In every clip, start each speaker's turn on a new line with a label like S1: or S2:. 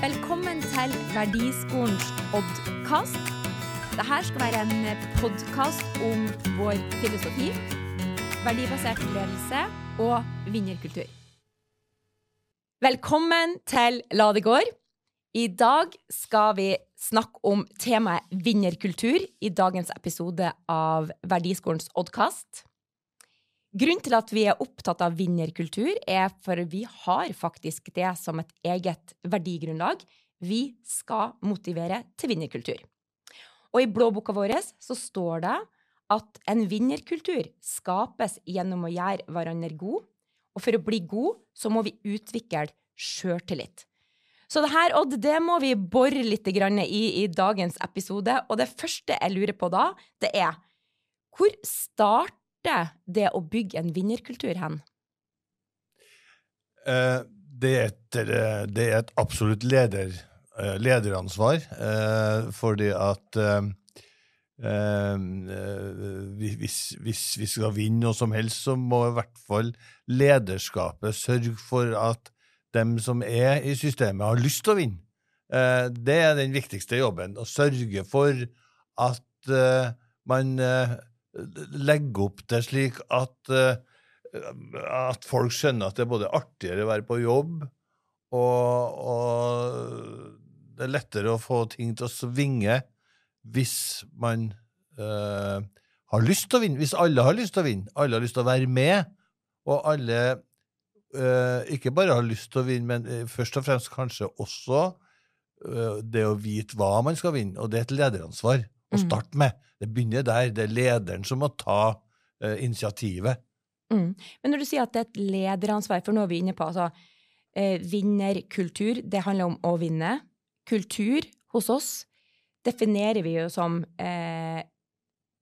S1: Velkommen til Verdiskolens podkast. Dette skal være en podkast om vår filosofi, verdibasert ledelse og vinnerkultur. Velkommen til La det går. I dag skal vi snakke om temaet vinnerkultur i dagens episode av Verdiskolens oddkast. Grunnen til at vi er opptatt av vinnerkultur, er for vi har faktisk det som et eget verdigrunnlag. Vi skal motivere til vinnerkultur. Og i blåboka vår så står det at en vinnerkultur skapes gjennom å gjøre hverandre god, og for å bli god så må vi utvikle sjøltillit. Så det her, Odd, det må vi bore litt i, i dagens episode. Og det første jeg lurer på da, det er hvor starter det å bygge en vinnerkultur hen?
S2: Eh, det, er et, det, er et, absolutt leder, lederansvar, eh, fordi at eh, hvis, hvis, vi skal vinne noe som helst, så må i hvert fall lederskapet sørge for at dem som er i systemet, har lyst til å vinne. Eh, det er den viktigste jobben. Å sørge for at eh, man eh, legger opp det slik at, at folk skjønner at det er både artigere å være på jobb, og, og det er lettere å få ting til å svinge hvis man øh, har lyst til å vinne. Hvis alle har lyst til å vinne, alle har lyst til å være med, og alle øh, ikke bare har lyst til å vinne, men først og fremst kanskje også øh, det å vite hva man skal vinne. Og det er et lederansvar å mm. starte med. Det begynner der. Det er lederen som må ta initiativet.
S1: Mm. Men når du sier at det er et lederansvar, for nå er vi inne på altså, vinnerkultur, det handler om å vinne. Kultur hos oss definerer vi jo som eh,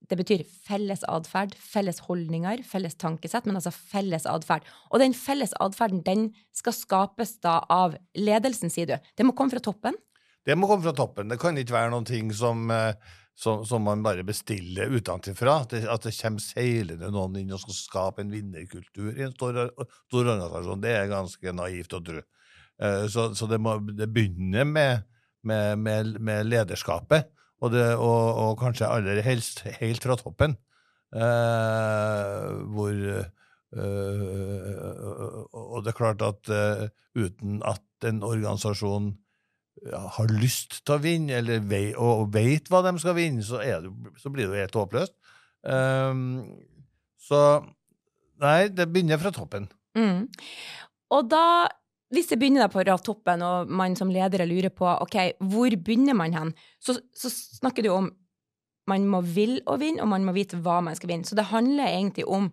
S1: det betyr felles atferd, felles holdninger, felles tankesett, men altså felles atferd. Og den felles atferden den skal skapes da av ledelsen, sier du. Det må komme fra toppen?
S2: Det må komme fra toppen. Det kan ikke være noen ting som, som, som man bare bestiller utenfra. At, at det kommer seilende noen inn og skal skape en vinnerkultur i en stor, stor organisasjon. Det er ganske naivt å tro. Eh, så, så det, må, det begynner med, med, med, med lederskapet og, det, og, og kanskje aller helst helt fra toppen, eh, hvor eh, Og det er klart at uten at en organisasjon har lyst til å vinne, eller vei, og veit hva de skal vinne, så, det, så blir det jo helt håpløst. Um, så nei, det begynner fra toppen.
S1: Mm. Og da hvis det begynner på toppen, og man som leder lurer på ok, hvor begynner man hen, så, så snakker du om man må vil å vinne, og man må vite hva man skal vinne. Så det handler egentlig om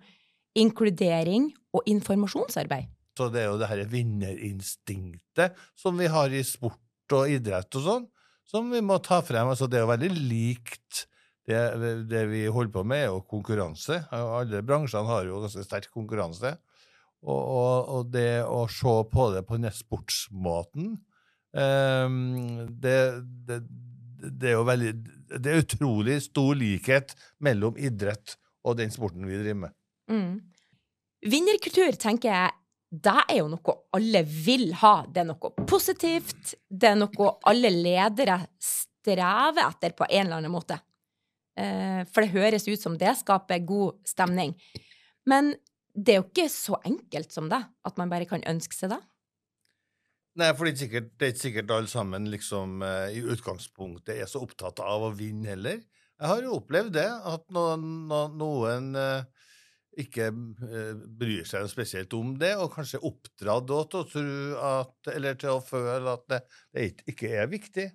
S1: inkludering og informasjonsarbeid.
S2: Så det er jo det her vinnerinstinktet som vi har i sport og idrett og sånn, som vi må ta frem. Altså, det er jo veldig likt det, det vi holder på med, er jo konkurranse. Alle bransjene har jo ganske sterk konkurranse. Og, og, og, det å se på det på den sportsmåten um, det, det, det, er jo veldig Det er utrolig stor likhet mellom idrett og den sporten vi driver med.
S1: Mm. Vinnerkultur, tenker jeg, det er jo noe alle vil ha. Det er noe positivt. Det er noe alle ledere strever etter på en eller annen måte. Uh, for det høres ut som det skaper god stemning. Men det er jo ikke så enkelt som det, at man bare kan ønske seg det.
S2: Nei, for det er, sikkert, er ikke sikkert alle sammen liksom, uh, i utgangspunktet er så opptatt av å vinne heller. Jeg har jo opplevd det, at noen, noen uh, ikke uh, bryr seg spesielt om det, og kanskje oppdratt til å tro at, eller til å føle at det, det ikke er viktig.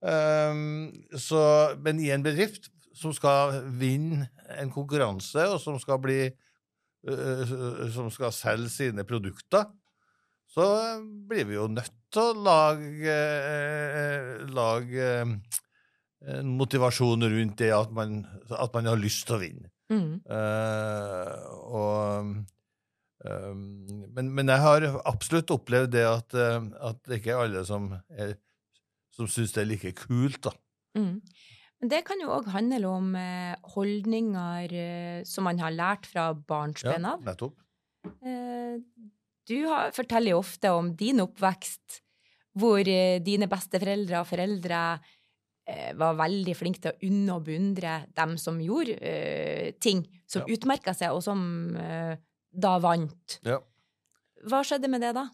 S2: Um, så, men i en bedrift som skal vinne en konkurranse, og som skal bli uh, som skal selge sine produkter, så blir vi jo nødt til å lage, eh, lage en motivasjon rundt det at man, at man, har lyst til å vinne. Mm. Uh, og, um, men, men, jeg har absolutt opplevd det at, at det ikke er alle som, er, som syns det er like kult, da. Mm.
S1: Men det kan jo òg handle om eh, holdninger eh, som man har lært fra barnsben av.
S2: Ja, nettopp.
S1: Eh, du har, forteller jo ofte om din oppvekst, hvor eh, dine besteforeldre og foreldre eh, var veldig flink til å unne og beundre dem som gjorde uh, ting som
S2: Ja.
S1: utmerka seg, og som uh, da vant.
S2: Ja.
S1: Hva skjedde med det da?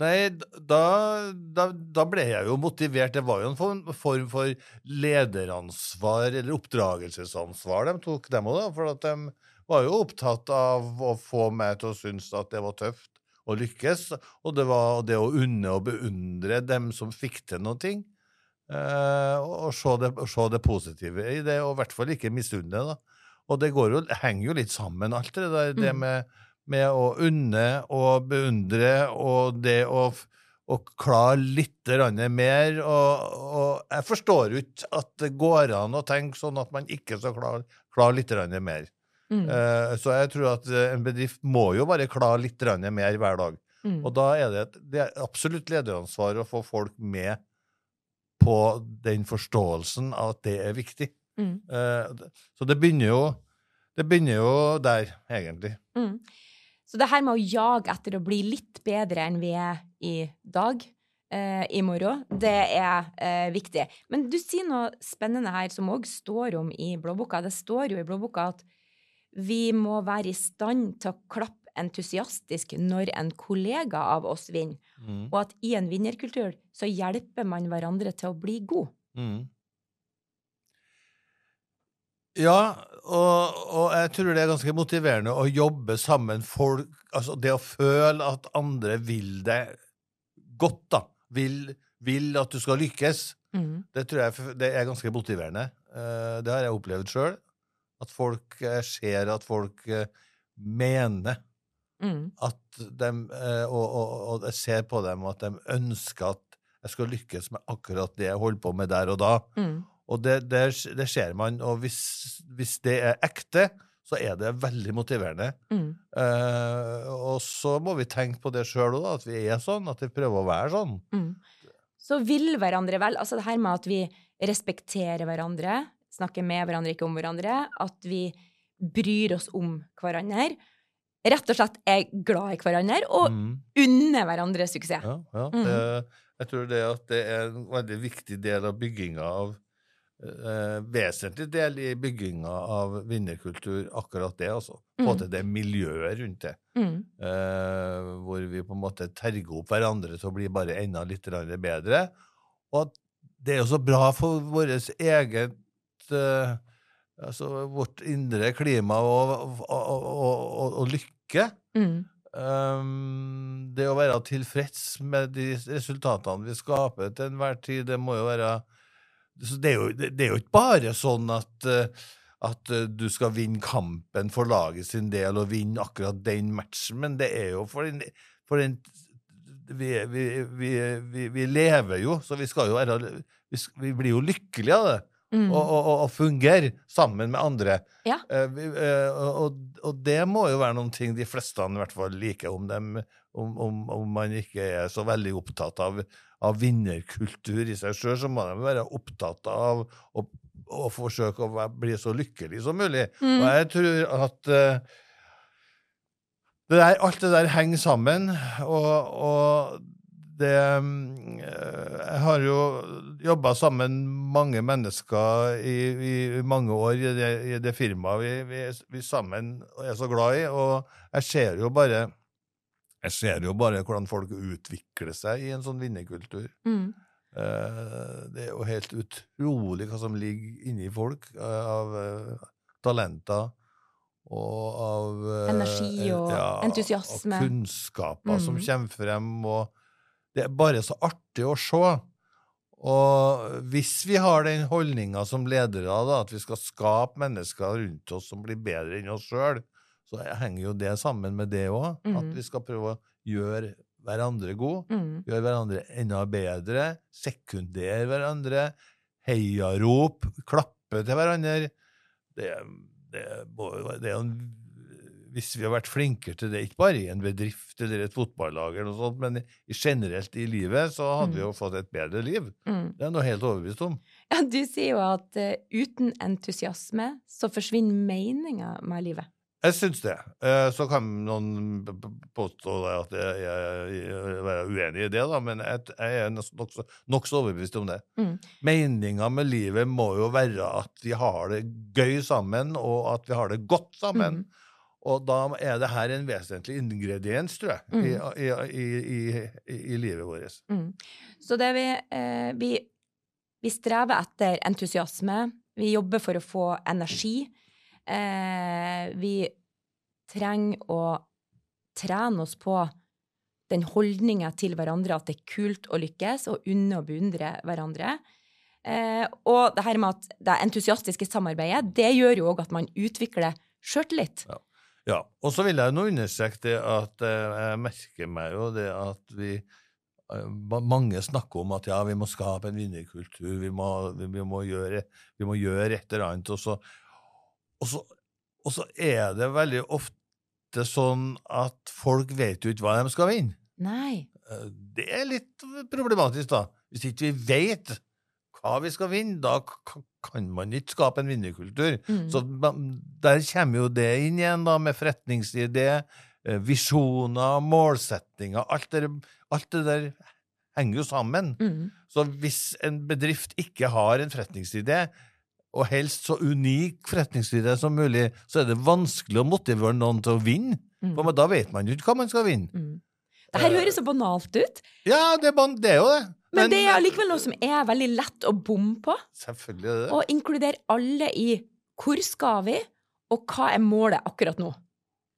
S2: Nei, da, da, da ble jeg jo motivert. Det var jo en form, form for lederansvar, eller oppdragelsesansvar, de tok dem òg, for at de var jo opptatt av å få meg til å synes at det var tøft å lykkes, og det var det å unne og beundre dem som fikk til noe. Eh, og se det, se det positive i det, og i hvert fall ikke misunne det. da. Og det går jo, henger jo litt sammen, alt det der. Det
S1: Mm.
S2: med, med å unne og beundre, og det å, å klare litt mer. Og, og jeg forstår jo ikke at det går an å tenke sånn at man ikke skal klare, klare litt mer.
S1: Mm.
S2: Eh, så jeg tror at eh, en bedrift må jo bare klare litt mer hver dag.
S1: Mm.
S2: Og da er det, det er absolutt lederansvar å få folk med på den forståelsen av at det er viktig.
S1: Mm.
S2: Eh, så det begynner jo det begynner jo der, egentlig.
S1: Mm. Så det her med å jage etter å bli litt bedre enn vi er i dag, eh, i morgen, det er eh, viktig. Men du sier noe spennende her som òg står om i blåboka. Det står jo i blåboka at vi må være i stand til å klappe entusiastisk når en kollega av oss vinner,
S2: Mm.
S1: og at i en vinnerkultur så hjelper man hverandre til å bli god.
S2: Mm. Ja, og, og jeg tror det er ganske motiverende å jobbe sammen folk Altså det å føle at andre vil deg godt, da. Vil, vil at du skal lykkes.
S1: Mm.
S2: Det tror jeg det er ganske motiverende. Eh, Det har jeg opplevd sjøl. At folk eh, ser at folk eh, mener
S1: Mm.
S2: at de, eh, og, og, og jeg ser på dem at de ønsker at jeg skal lykkes med akkurat det jeg holder på med der og da.
S1: Mm.
S2: Og det, det, det ser man, og hvis, hvis det er ekte, så er det veldig motiverende.
S1: Mm.
S2: Eh, og så må vi tenke på det sjøl òg, at vi er sånn, at vi prøver å være sånn.
S1: Mm. Så vil hverandre vel. Altså det her med at vi respekterer hverandre, snakker med hverandre, ikke om hverandre. At vi bryr oss om hverandre. Rett og slett er glad i hverandre og
S2: Mm.
S1: unner hverandre suksess.
S2: Ja, ja.
S1: Mm.
S2: Det, jeg tror det at det er en veldig viktig del av bygginga av eh, Vesentlig del i bygginga av vinnerkultur, akkurat det, altså. Få
S1: Mhm.
S2: til det miljøet rundt det.
S1: Mm.
S2: eh, hvor vi på en måte terger opp hverandre til å bli bare enda litt bedre. Og at det er jo så bra for vårt eget eh, Altså vårt indre klima og, og, og, og, lykke.
S1: Mm.
S2: Um, det å være tilfreds med de resultatene vi skaper til enhver tid, det må jo være så det, er jo, det, er jo ikke bare sånn at, eh, at eh, du skal vinne kampen for laget sin del og vinne akkurat den matchen, men det er jo for den, for den vi, vi, vi, vi, lever jo, så vi skal jo være Vi, vi blir jo lykkelige av det
S1: Mm.
S2: og, og, og, fungere sammen med andre.
S1: Ja.
S2: Eh, eh, og, og det må jo være noen ting de fleste i hvert fall liker, om, dem, om, om, om man ikke er så veldig opptatt av, av vinnerkultur i seg sjøl, så må de være opptatt av å, å forsøke å bli så lykkelig som mulig.
S1: Mm.
S2: Og jeg tror at eh, det der, alt det der henger sammen, og, og det mm, eh, Jeg har jo jobba sammen mange mennesker i, i mange år i det, i det firmaet vi, vi, vi sammen er så glad i, og jeg ser jo bare jeg ser jo bare hvordan folk utvikler seg i en sånn vinnerkultur.
S1: Mm.
S2: Eh, Det er jo helt utrolig hva som ligger inni folk eh, av talenter og av
S1: Energi og entusiasme.
S2: Og kunnskaper som
S1: Mhm.
S2: kommer frem. Og det er bare så artig å se. Og hvis vi har den holdninga som ledere, da, at vi skal skape mennesker rundt oss som blir bedre enn oss sjøl, så henger jo det sammen med det òg. At
S1: Mhm.
S2: vi skal prøve å gjøre hverandre gode
S1: Mm.
S2: gjøre hverandre enda bedre, sekundere hverandre, heiarop, klappe til hverandre. Det, det, det er jo en, hvis vi har vært flinkere til det, ikke bare i en bedrift eller et fotballag, eller noe sånt, men generelt i livet, så hadde vi jo fått et bedre liv.
S1: Mm.
S2: Det er jeg noe helt overbevist om.
S1: Ja, du sier jo at uh, uten entusiasme så forsvinner meninga med livet.
S2: Jeg syns det. Eh, Så kan noen påstå at jeg jeg er uenig i det, da, men jeg, jeg er nok- nokså nokså overbevist om det.
S1: Mm.
S2: Meninga med livet må jo være at vi har det gøy sammen, og at vi har det godt sammen.
S1: Mm.
S2: Og da er det her en vesentlig ingrediens, tror jeg,
S1: Mm.
S2: i, i, i, i, livet vårt.
S1: Mm. Så det vi, eh, vi Vi strever etter entusiasme. Vi jobber for å få energi. Eh, vi trenger å trene oss på den holdninga til hverandre at det er kult å lykkes, og unne og beundre hverandre. Eh, og det her med at det entusiastiske samarbeidet, det gjør jo òg at man utvikler sjøltillit.
S2: Ja, og så vil jeg nå understreke det at eh, jeg merker meg jo det at vi eh, mange snakker om at ja, vi må skape en vinnerkultur, vi må, vi, vi må, gjøre, vi må gjøre et eller annet, og så, og, så, og så er det veldig ofte sånn at folk vet jo ikke hva de skal vinne.
S1: Nei.
S2: Eh, Det er litt problematisk, da. Hvis ikke vi vet hva vi skal vinne, da kan man ikke skape en vinnerkultur.
S1: Mm.
S2: Så der kommer jo det inn igjen, da, med forretningsidé, eh, visjoner, målsettinger. Alt det, alt det der henger jo sammen.
S1: Mm.
S2: Så hvis en bedrift ikke har en forretningsidé, og helst så unik forretningsidé som mulig, så er det vanskelig å motivere noen til å vinne.
S1: Mm.
S2: For da vet man jo ikke hva man skal vinne.
S1: Mm. Det her høres så banalt ut,
S2: Ja, det det er jo det.
S1: Men, det er allikevel noe som er veldig lett å bomme på.
S2: Selvfølgelig er det.
S1: Å inkludere alle i hvor skal vi, og hva er målet akkurat nå.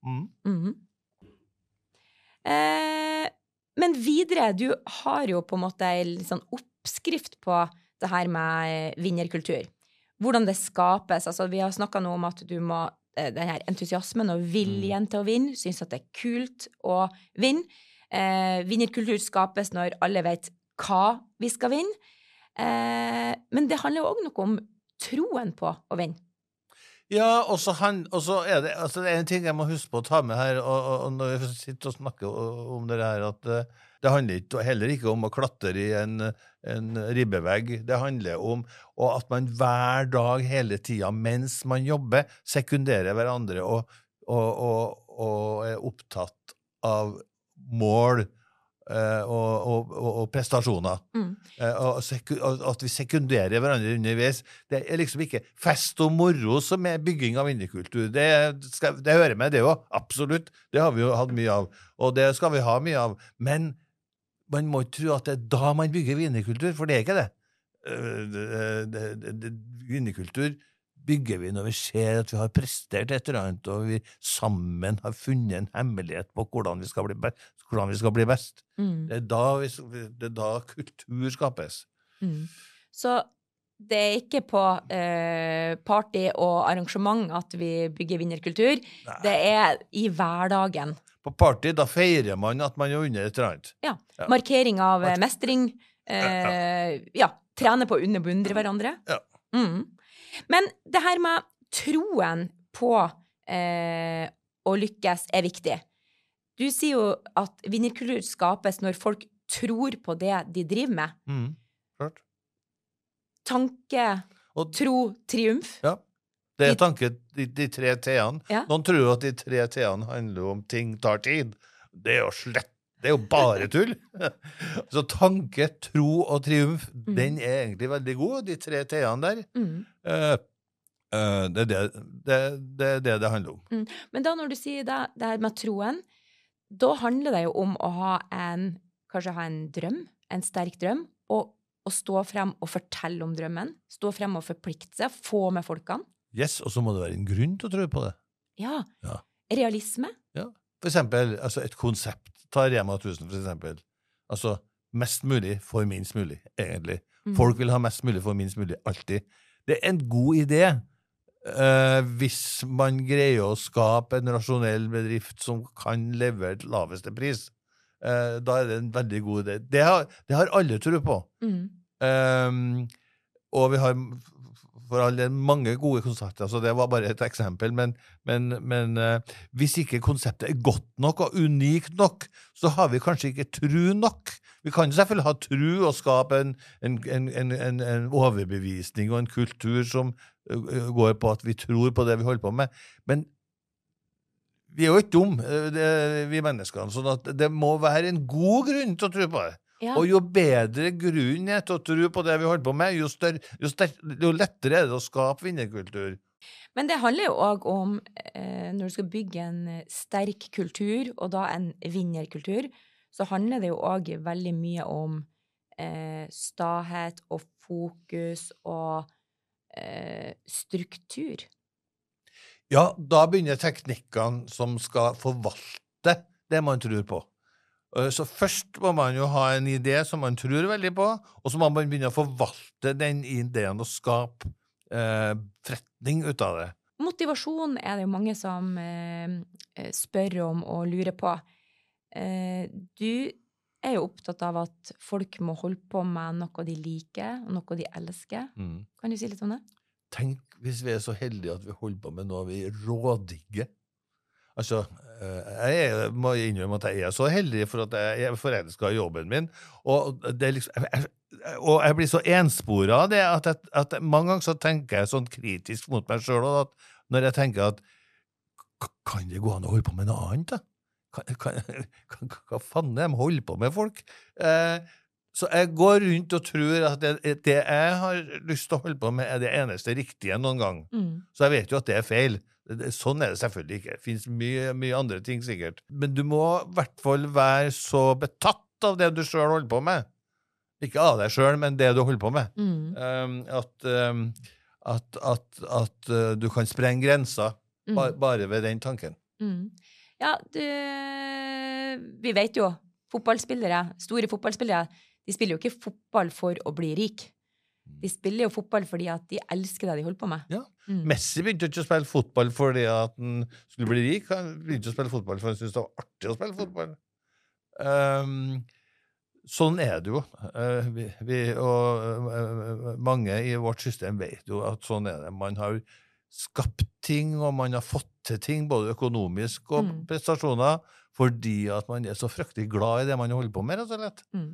S2: Mm.
S1: Mhm. eh, men videre, du har jo på en måte ei sånn oppskrift på det her med vinnerkultur. Hvordan det skapes. Altså, vi har snakka nå om at du må eh, den her entusiasmen og viljen til å vinne, synes at det er kult å vinne. Eh, vinnerkultur skapes når alle vet hva vi skal vinne. Eh, men det handler jo òg noe om troen på å vinne.
S2: Ja, og så er det altså det er en ting jeg må huske på å ta med her, og, og, når vi sitter og snakker om det her, at eh, det handler ikke, heller ikke om å klatre i en, en ribbevegg. Det handler om at man hver dag hele tida mens man jobber, sekunderer hverandre og, og, og, er opptatt av mål og, og, og, og prestasjoner.
S1: Mm.
S2: Eh, og og at vi sekunderer hverandre underveis. Det er liksom ikke fest og moro som er bygging av vinnerkultur. Det, skal, det hører med, det òg. Absolutt. Det har vi jo hatt mye av. Og det skal vi ha mye av. Men man må ikke tro at det er da man bygger vinnerkultur, for det er ikke det. Eh, Vinnerkultur bygger vi når vi ser at vi har prestert et eller annet, og vi sammen har funnet en hemmelighet på hvordan vi skal bli. Hvordan vi skal bli best.
S1: Mm.
S2: Det er da, vi, det er da kultur skapes.
S1: Mm. Så det er ikke på eh, party og arrangement at vi bygger vinnerkultur.
S2: Nei.
S1: Det er i hverdagen.
S2: På party da feirer man at man er under et eller annet.
S1: Ja.
S2: Ja.
S1: Markering av eh,
S2: Mark-
S1: mestring. Eh, ja. Trene på å underbeundre hverandre.
S2: Ja.
S1: Mm. Men det her med troen på eh, å lykkes er viktig. Du sier jo at vinnerkultur skapes når folk tror på det de driver med.
S2: Mm. Klart.
S1: Tanke,
S2: Og
S1: tro, triumf.
S2: ja, det er tanke, de, de tre t-ene.
S1: Ja.
S2: Noen tror at de tre t-ene handler om ting tar tid. Det er jo slett Det er jo bare tull. Så tanke, tro og triumf,
S1: Mm.
S2: den er egentlig veldig god, de tre t-ene der.
S1: Mm.
S2: Eh, eh, det, er det, det, det er det det handler om.
S1: Men da når du sier det, det her med troen, da handler det jo om å ha en Kanskje ha en drøm, en sterk drøm, og, og stå frem og fortelle om drømmen. Stå frem og forplikte seg, få med folkene.
S2: Yes, Og så må det være en grunn til å tro på det.
S1: Ja.
S2: Ja.
S1: Realisme.
S2: For eksempel altså et konsept. Ta Rema 1000, for eksempel. Altså mest mulig for minst mulig, egentlig.
S1: Mm.
S2: Folk vil ha mest mulig for minst mulig, alltid. Det er en god idé eh, hvis man greier å skape en rasjonell bedrift som kan levere til laveste pris. uh, da er det en veldig god idé. Det har, det har alle tro på.
S1: Mm.
S2: Ehm, og vi har for all del mange gode konsepter, så det var bare et eksempel. Men, men, men eh, hvis ikke konseptet er godt nok og unikt nok, så har vi kanskje ikke tru nok. Vi kan selvfølgelig ha tru og skape en, en, en, en, overbevisning og en kultur som går på at vi tror på det vi holder på med, men Vi er jo ikke dumme, vi menneskene, sånn at det må være en god grunn til å tro på det.
S1: Ja.
S2: Og jo bedre grunn er til å tro på det vi holder på med, jo, større, jo, større, jo lettere er det å skape vinnerkultur.
S1: Men det handler jo òg om, eh, når du skal bygge en sterk kultur, og da en vinnerkultur, så handler det jo òg veldig mye om eh, stahet og fokus og eh, struktur.
S2: Ja, da begynner teknikkene som skal forvalte det man tror på. Eh, Så først må man jo ha en idé som man tror veldig på, og så må man begynne å forvalte den ideen og skape eh, forretning ut av det.
S1: Motivasjon er det jo mange som eh, eh, spør om og lurer på. Eh, du er jo opptatt av at folk må holde på med noe de liker, og noe de elsker. Kan du si litt om det?
S2: Tenk hvis vi er så heldige at vi holder på med noe vi rådigger. Altså, eh, jeg må innrømme at jeg er så heldig for at jeg er forelska i jobben min. Og, det er liksom, jeg- og jeg blir så enspora av det at, jeg, at mange ganger så tenker jeg sånn kritisk mot meg sjøl når jeg tenker at kan det gå an å holde på med noe annet, da? Hva faen er de holder på med, folk? Eh, så jeg går rundt og tror at det, det jeg har lyst til å holde på med, er det eneste riktige noen gang.
S1: Mm.
S2: Så jeg vet jo at det er feil. Sånn er det selvfølgelig ikke. Det fins mye, mye andre ting, sikkert. Men du må i hvert fall være så betatt av det du sjøl holder på med. Ikke av deg sjøl, men det du holder på med.
S1: Mm.
S2: Um, at, um, at, at, at uh, du kan sprenge grenser
S1: Mm.
S2: ba, bare ved den tanken.
S1: Mm. Ja, du Vi vet jo, fotballspillere, store fotballspillere, de spiller jo ikke fotball for å bli rik. De spiller jo fotball fordi at de elsker det de holder på med.
S2: Ja.
S1: Mm.
S2: Messi begynte ikke å spille fotball fordi at han skulle bli rik. Han begynte å spille fotball fordi han syntes det var artig å spille fotball. Um, sånn er det jo. Uh, vi, vi, og uh, mange i vårt system vet jo at sånn er det. Man har skapt ting, og man har fått til ting, både økonomisk og
S1: Mm.
S2: prestasjoner, fordi at man er så fryktelig glad i det man holder på med, rett og slett.
S1: Mm.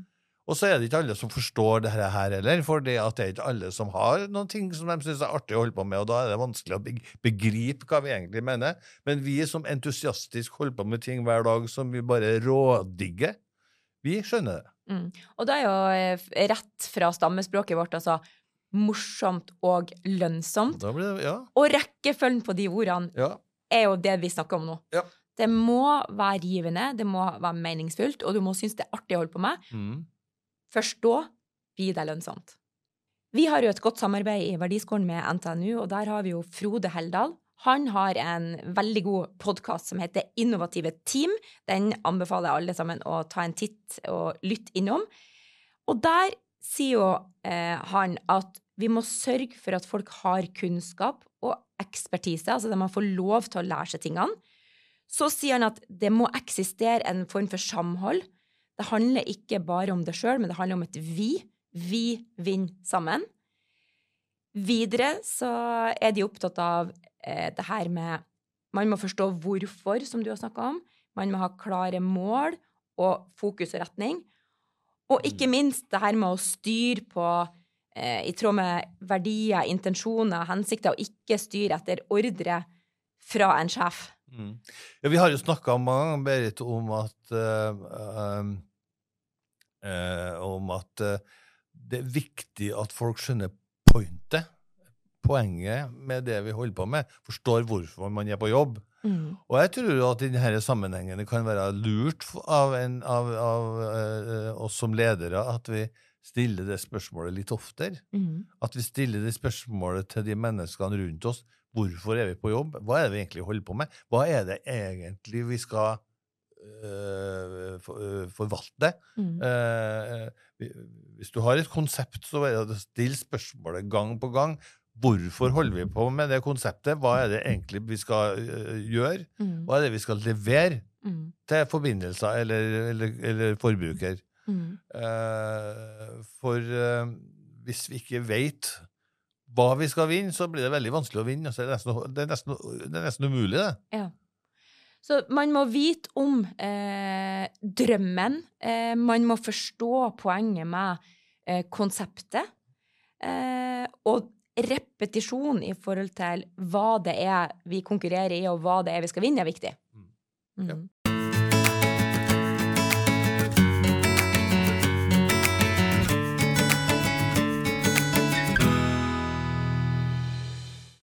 S2: Og så er det ikke alle som forstår dette her heller, for det er ikke alle som har noen ting som de syns er artig å holde på med, og da er det vanskelig å begripe hva vi egentlig mener. Men vi som entusiastisk holder på med ting hver dag som vi bare rådigger, vi skjønner det.
S1: Mm. Og det er jo eh, rett fra stammespråket vårt, altså morsomt og lønnsomt.
S2: Det, ja,
S1: Og rekkefølgen på de ordene
S2: ja.
S1: er jo det vi snakker om nå.
S2: Ja.
S1: Det må være givende, det må være meningsfullt, og du må synes det er artig å holde på med.
S2: Mm.
S1: Først da blir det lønnsomt. Vi har jo et godt samarbeid i Verdiskolen med NTNU, og der har vi jo Frode Heldal. Han har en veldig god podkast som heter Innovative team. Den anbefaler jeg alle sammen å ta en titt og lytte innom. Og der sier jo eh, han at vi må sørge for at folk har kunnskap og ekspertise, altså at man får lov til å lære seg tingene. Så sier han at det må eksistere en form for samhold. Det handler ikke bare om det sjøl, men det handler om et vi. Vi vinner sammen. Videre så er de opptatt av eh, det her med Man må forstå hvorfor, som du har snakka om. Man må ha klare mål og fokus og retning. Og ikke minst det her med å styre på eh, i tråd med verdier, intensjoner, hensikter, og ikke styre etter ordre fra en sjef.
S2: Mm. Ja, vi har jo snakka mange ganger, Berit, om at eh, um, eh, Om at eh, det er viktig at folk skjønner pointet, poenget med det vi holder på med, forstår hvorfor man er på jobb.
S1: Mm.
S2: Og jeg tror at i denne sammenhengen det kan være lurt av, en, av, av eh, oss som ledere at vi stiller det spørsmålet litt oftere.
S1: Mm.
S2: At vi stiller det spørsmålet til de menneskene rundt oss. Hvorfor er vi på jobb? Hva er det vi egentlig holder på med? Hva er det egentlig vi skal øh, for, øh, forvalte?
S1: Mm.
S2: Eh, hvis du har et konsept, så er det å stille spørsmålet gang på gang. Hvorfor holder vi på med det konseptet? Hva er det egentlig vi skal øh, gjøre?
S1: Mm.
S2: Hva er det vi skal levere
S1: Mm.
S2: til forbindelser eller, eller, eller forbruker?
S1: Mm.
S2: Eh, for eh, hvis vi ikke vet hva vi skal vinne, så blir det veldig vanskelig å vinne. Altså, det, er nesten, det, er nesten, det er nesten umulig, det.
S1: Ja. Så man må vite om eh, drømmen. Eh, man må forstå poenget med eh, konseptet. Eh, og repetisjon i forhold til hva det er vi konkurrerer i, og hva det er vi skal vinne, er viktig.
S2: Mm.
S1: Mm.